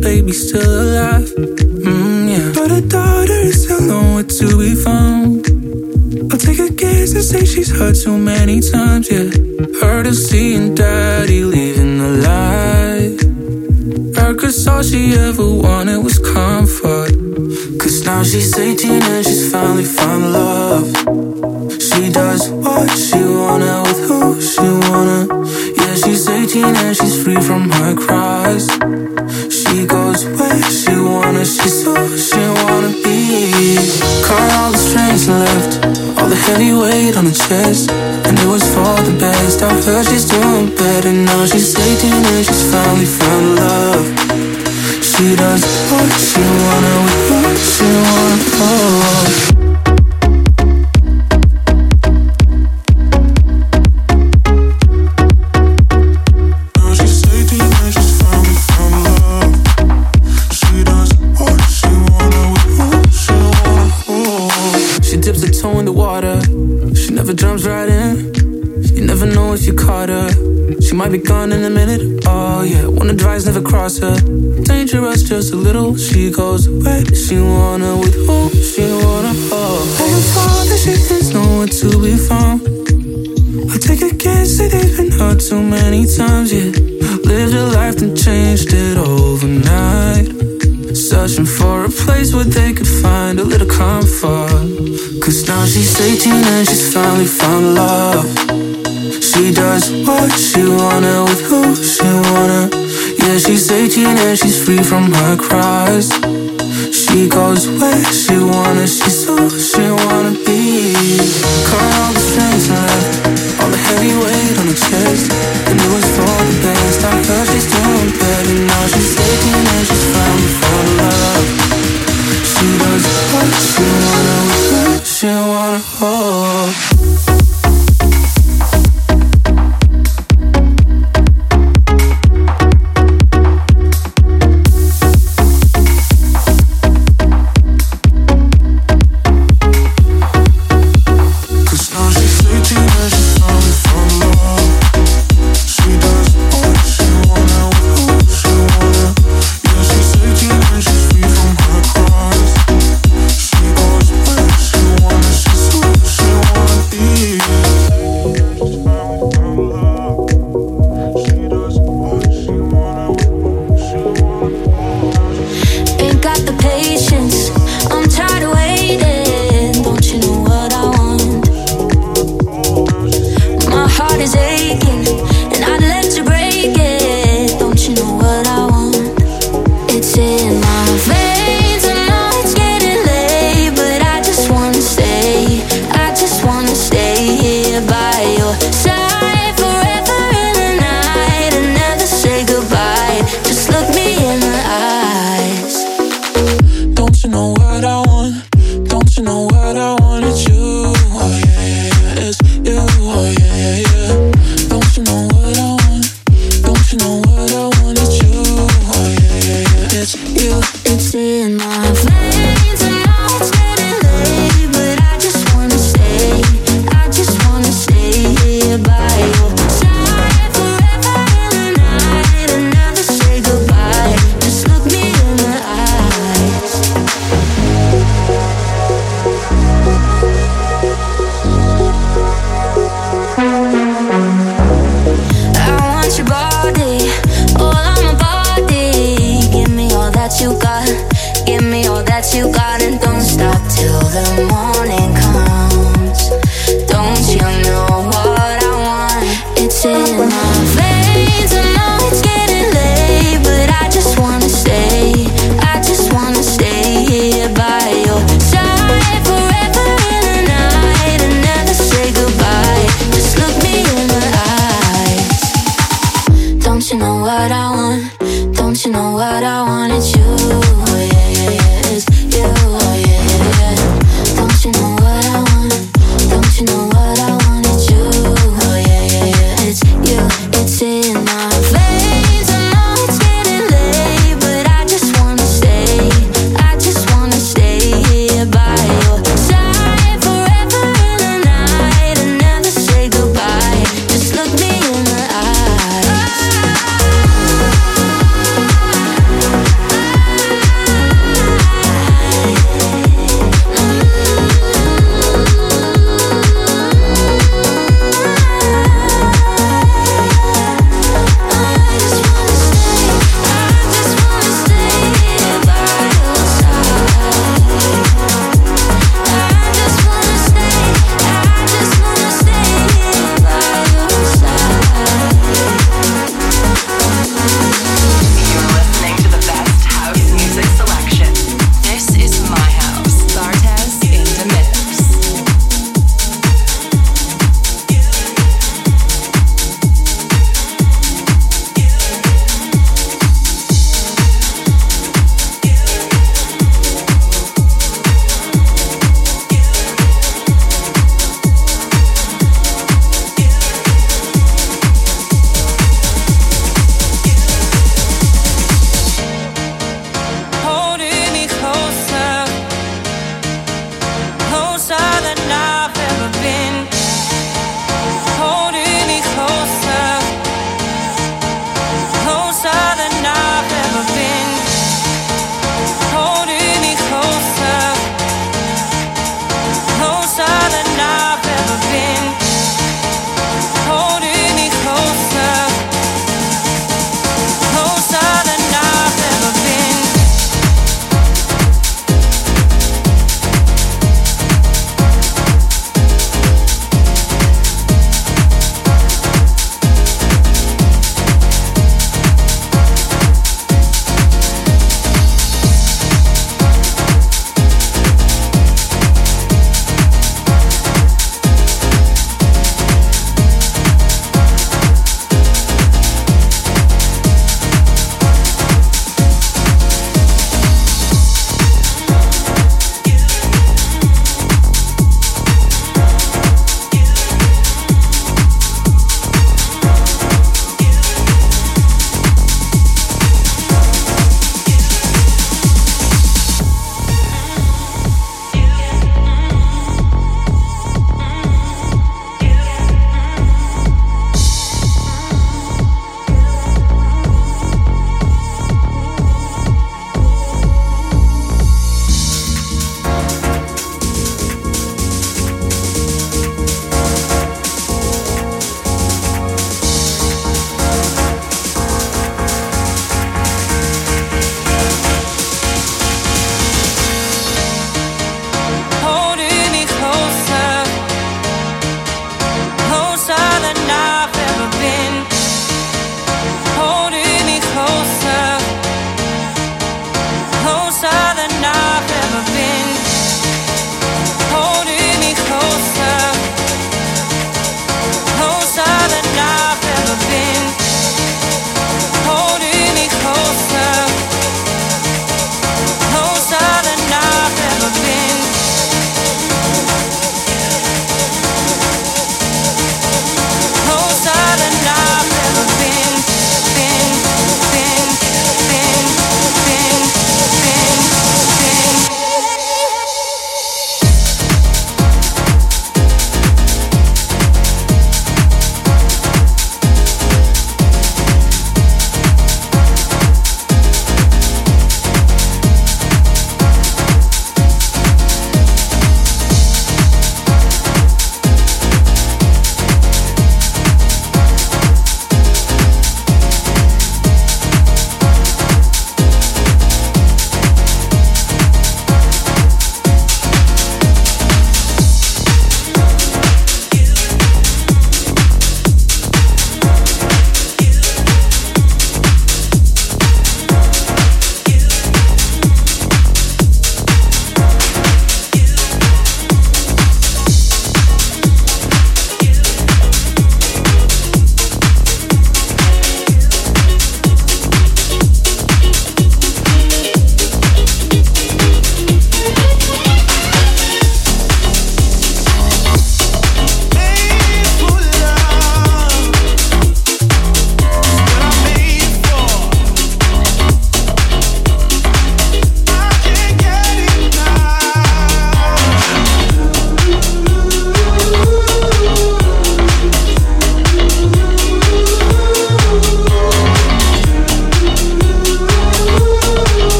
baby's still alive. Mm, yeah. But her daughter is still nowhere to be found. I'll take a guess and say she's hurt too many times, yeah. Heard of seeing daddy leaving the light. Her cause all she ever wanted was comfort. Cause now she's 18 and she's finally found love. heavy weight on her chest, and it was for the best. I heard she's doing better now. She's 18 and she's finally found love. She does what she wanna with what cross her. Dangerous just a little. She goes away. She wanna with who? She wanna fall. All the fun that she is nowhere to be found. I take a guess that they've been hurt too many times. Yeah, lived a life and changed it overnight. Searching for a place where they could find a little comfort. Cause now she's 18 and she's finally found love. She does what she wanna with who she wanna yeah, she's 18 and she's free from her cries. She goes where she wanna, she's so she wanna be.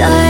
Sorry.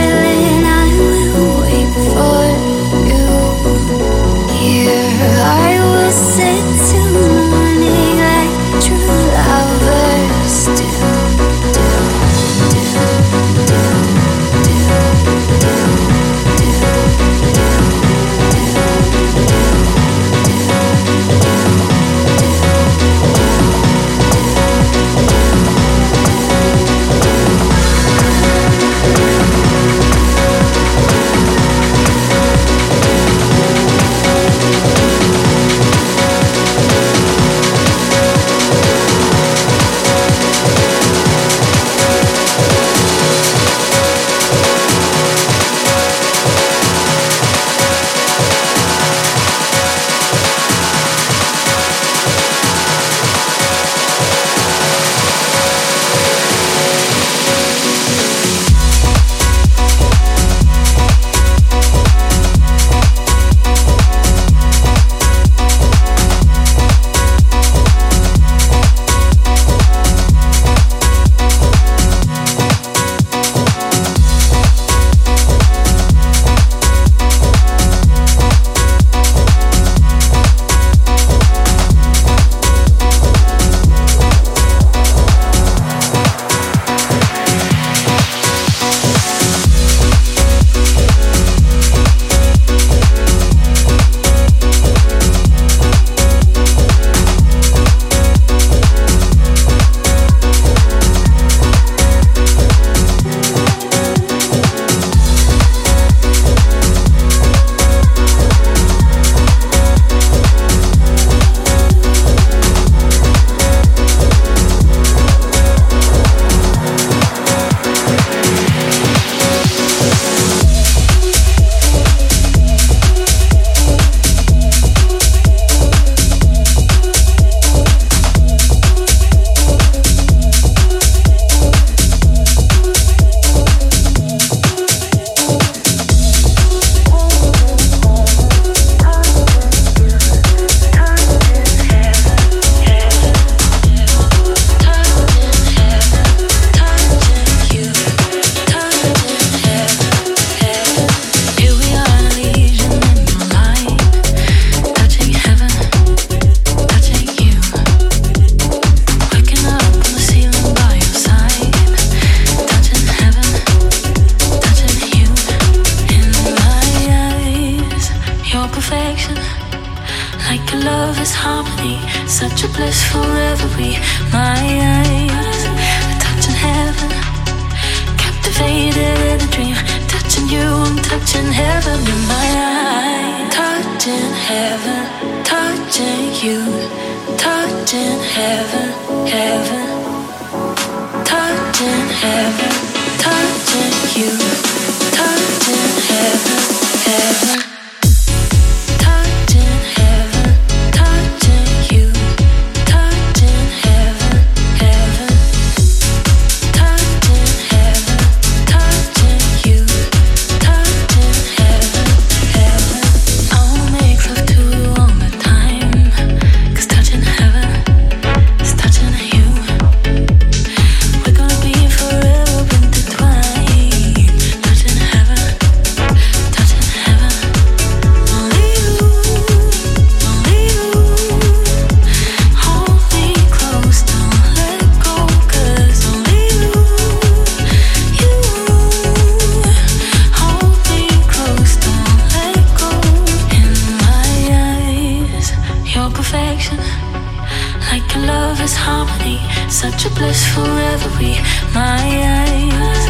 Like a lover's harmony, such a blissful reverie. My eyes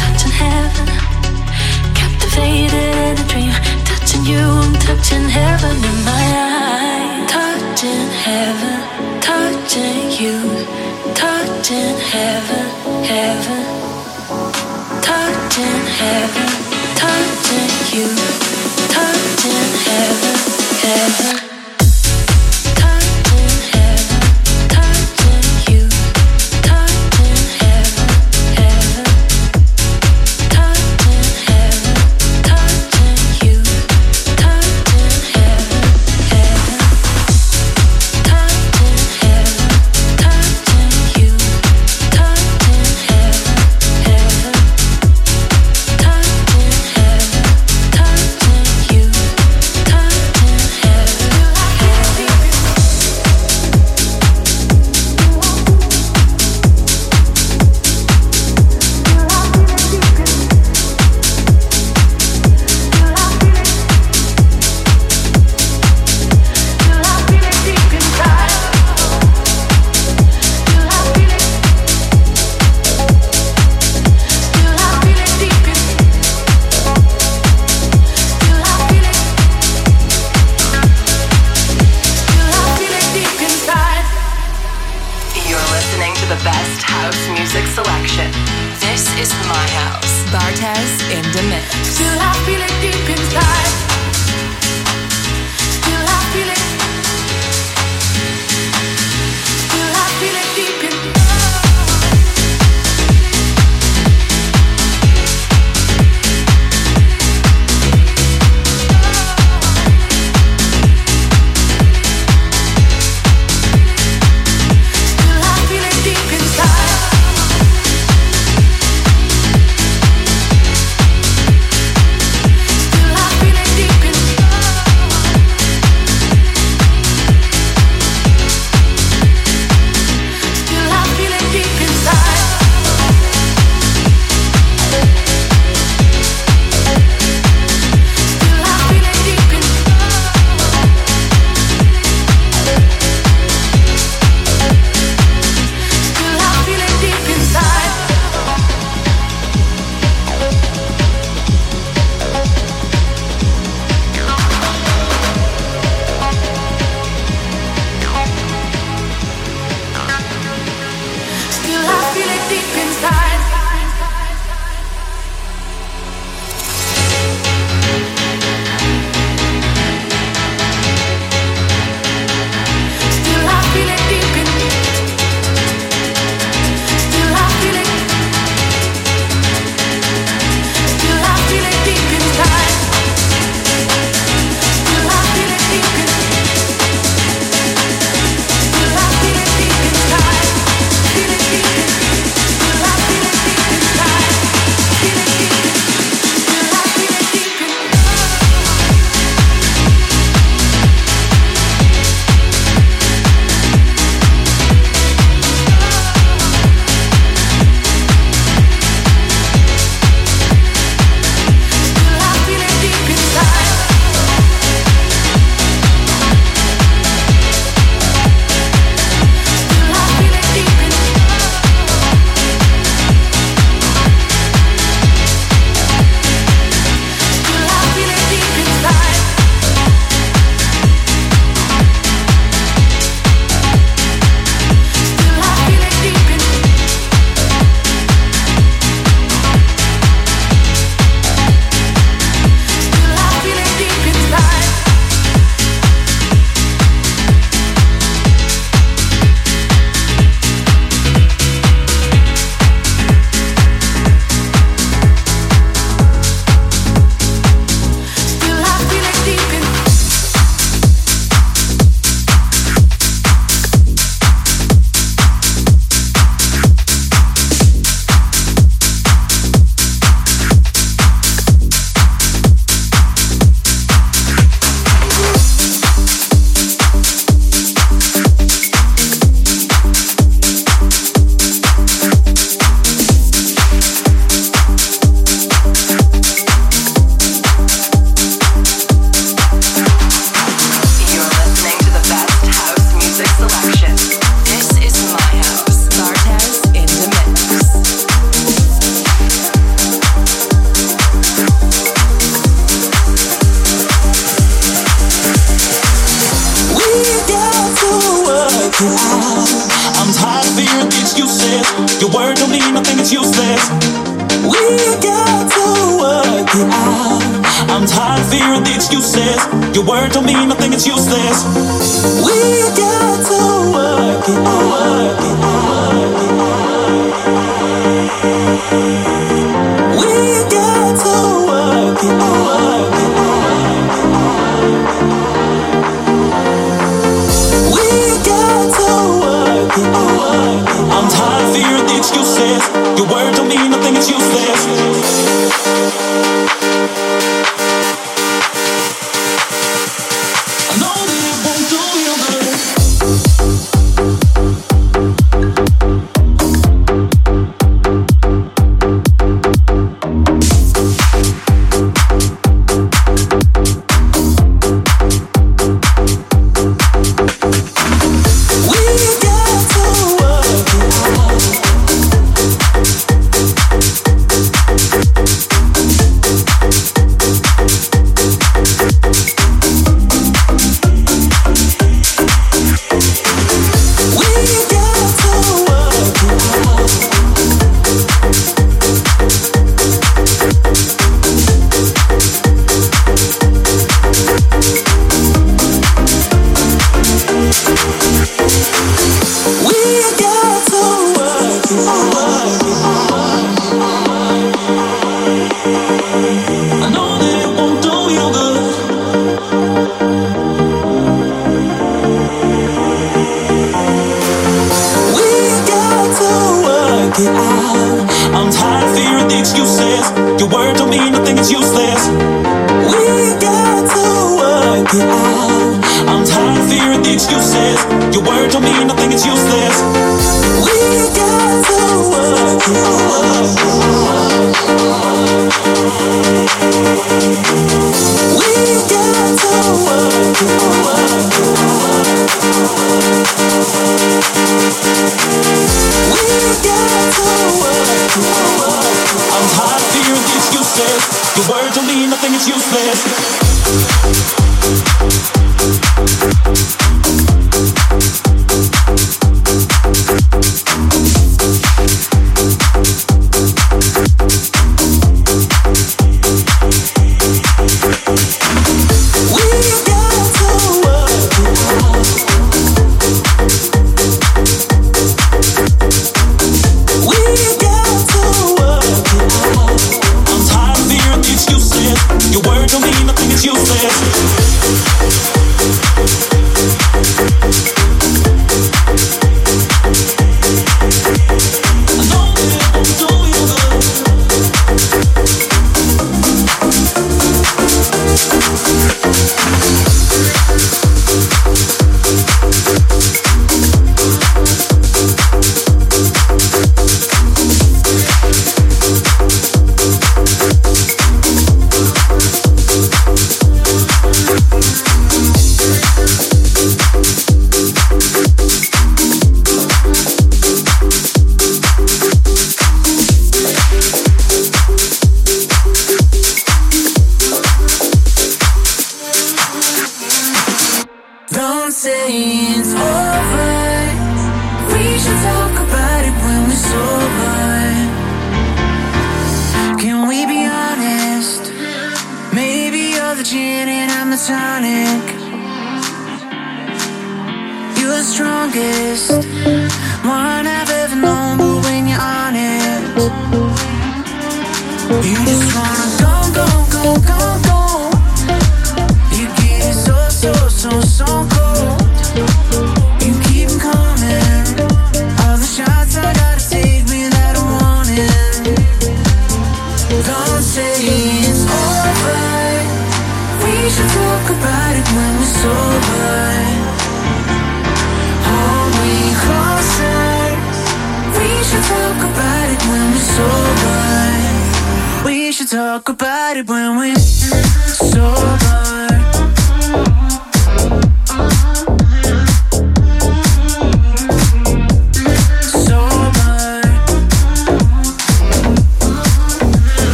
touching heaven, captivated in a dream. Touching you, I'm touching heaven in my eyes. Touching heaven, touching you, touching heaven, heaven. Touching heaven, touching you, touching heaven, heaven.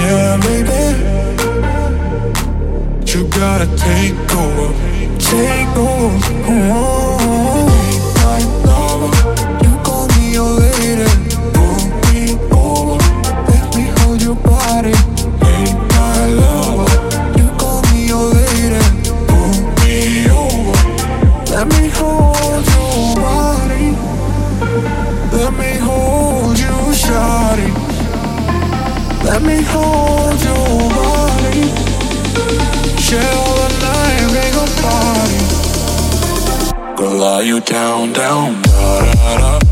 yeah, maybe you gotta take over, take over. Oh. hold. Share the night, make a party. Girl, are you down, down, da da da?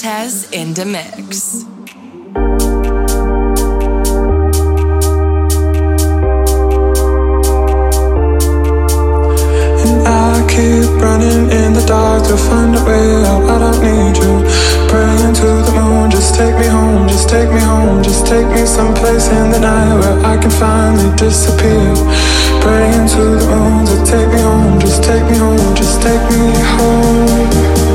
Cortez in the mix. And I keep running in the dark to find a way out. I don't need you. Praying to the moon, just take me home, just take me home, just take me someplace in the night where I can finally disappear. Praying to the moon, to take me home, just take me home, just take me home.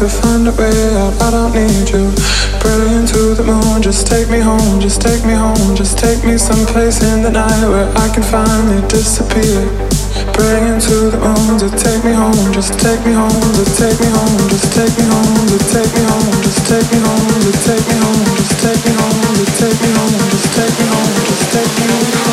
To find a way out. I don't need you. Praying to the moon, just take me home, just take me home, just take me someplace in the night where I can finally disappear. Praying to the moon to take me home, just take me home, just take me home, just take me home, just take me home, just take me home, just take me home, just take me home, just take me home, just take me home, just take me home.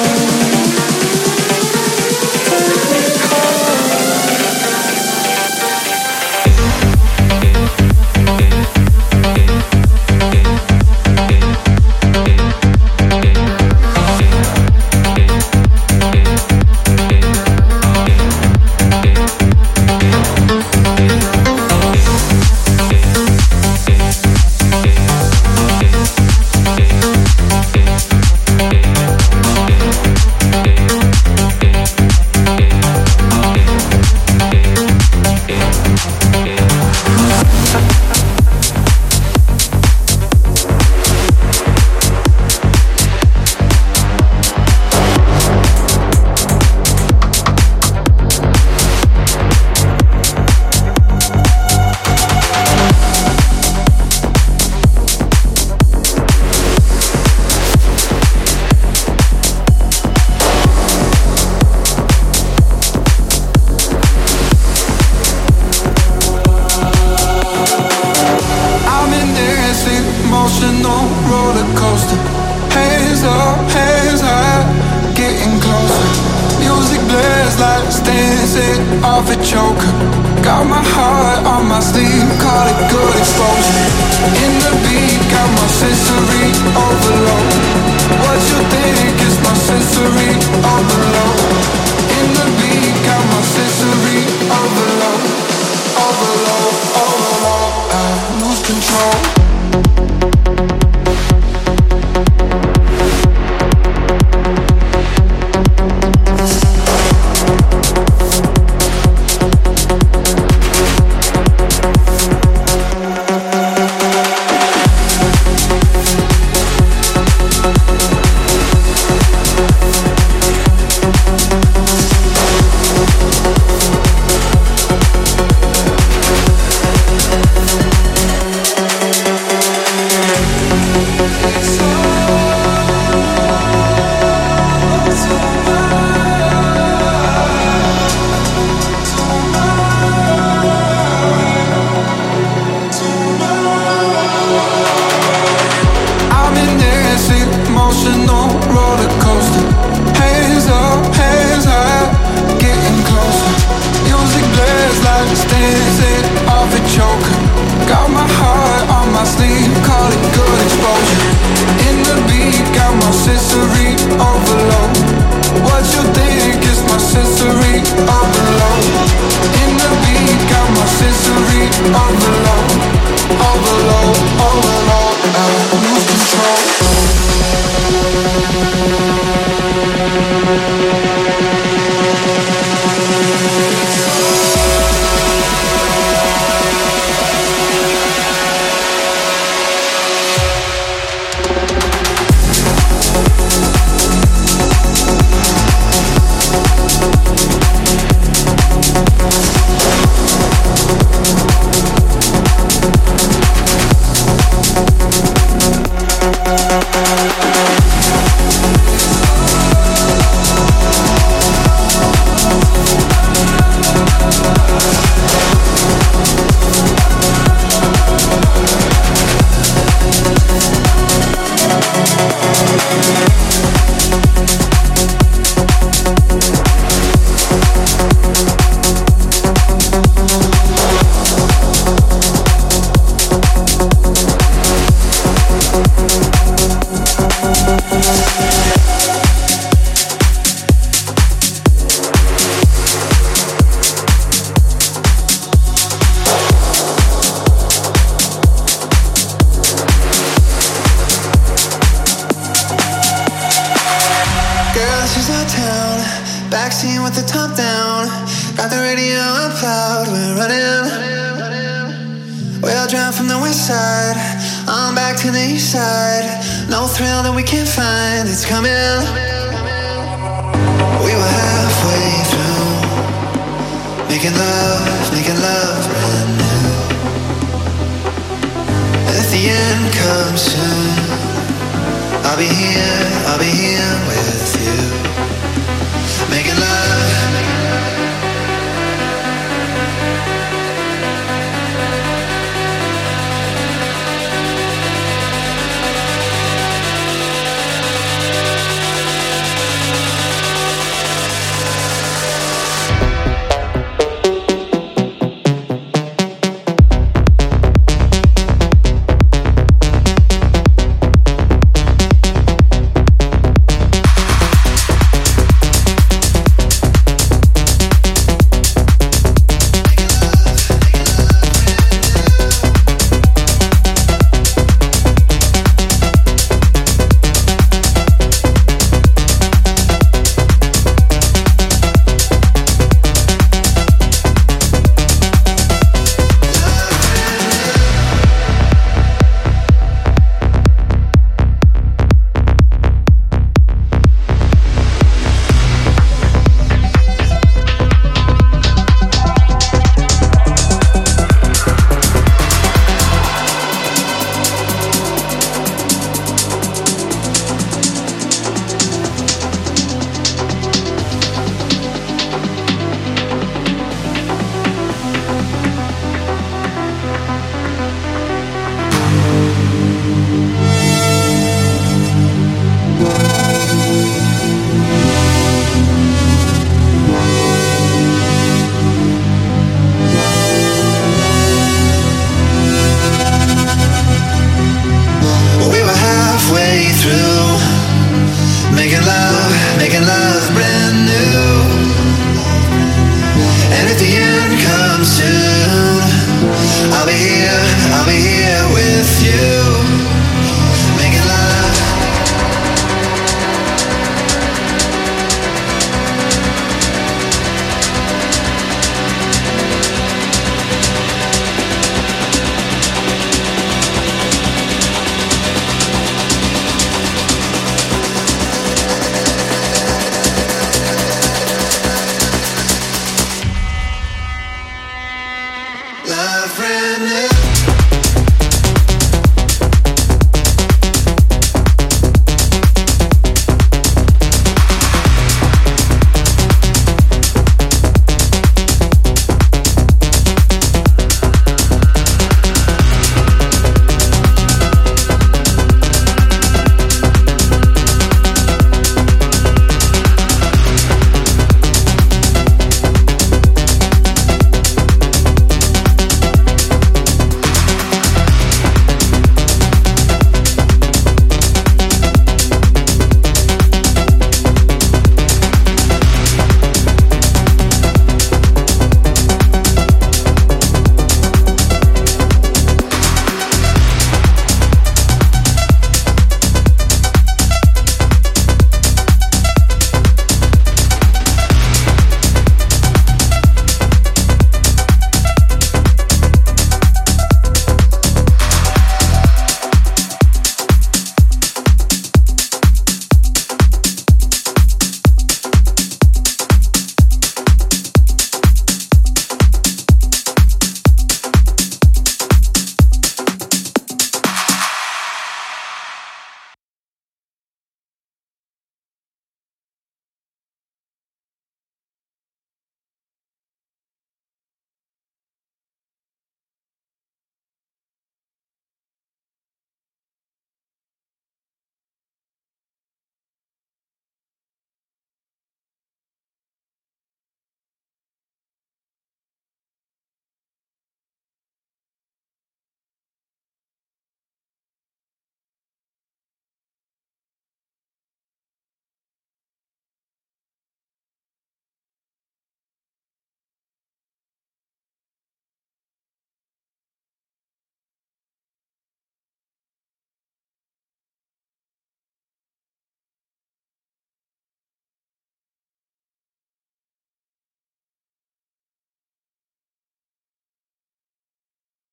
Off a joker. Got my heart on my sleeve, call it good exposure. In the beat, got my sensory overload. What you think is my sensory overload?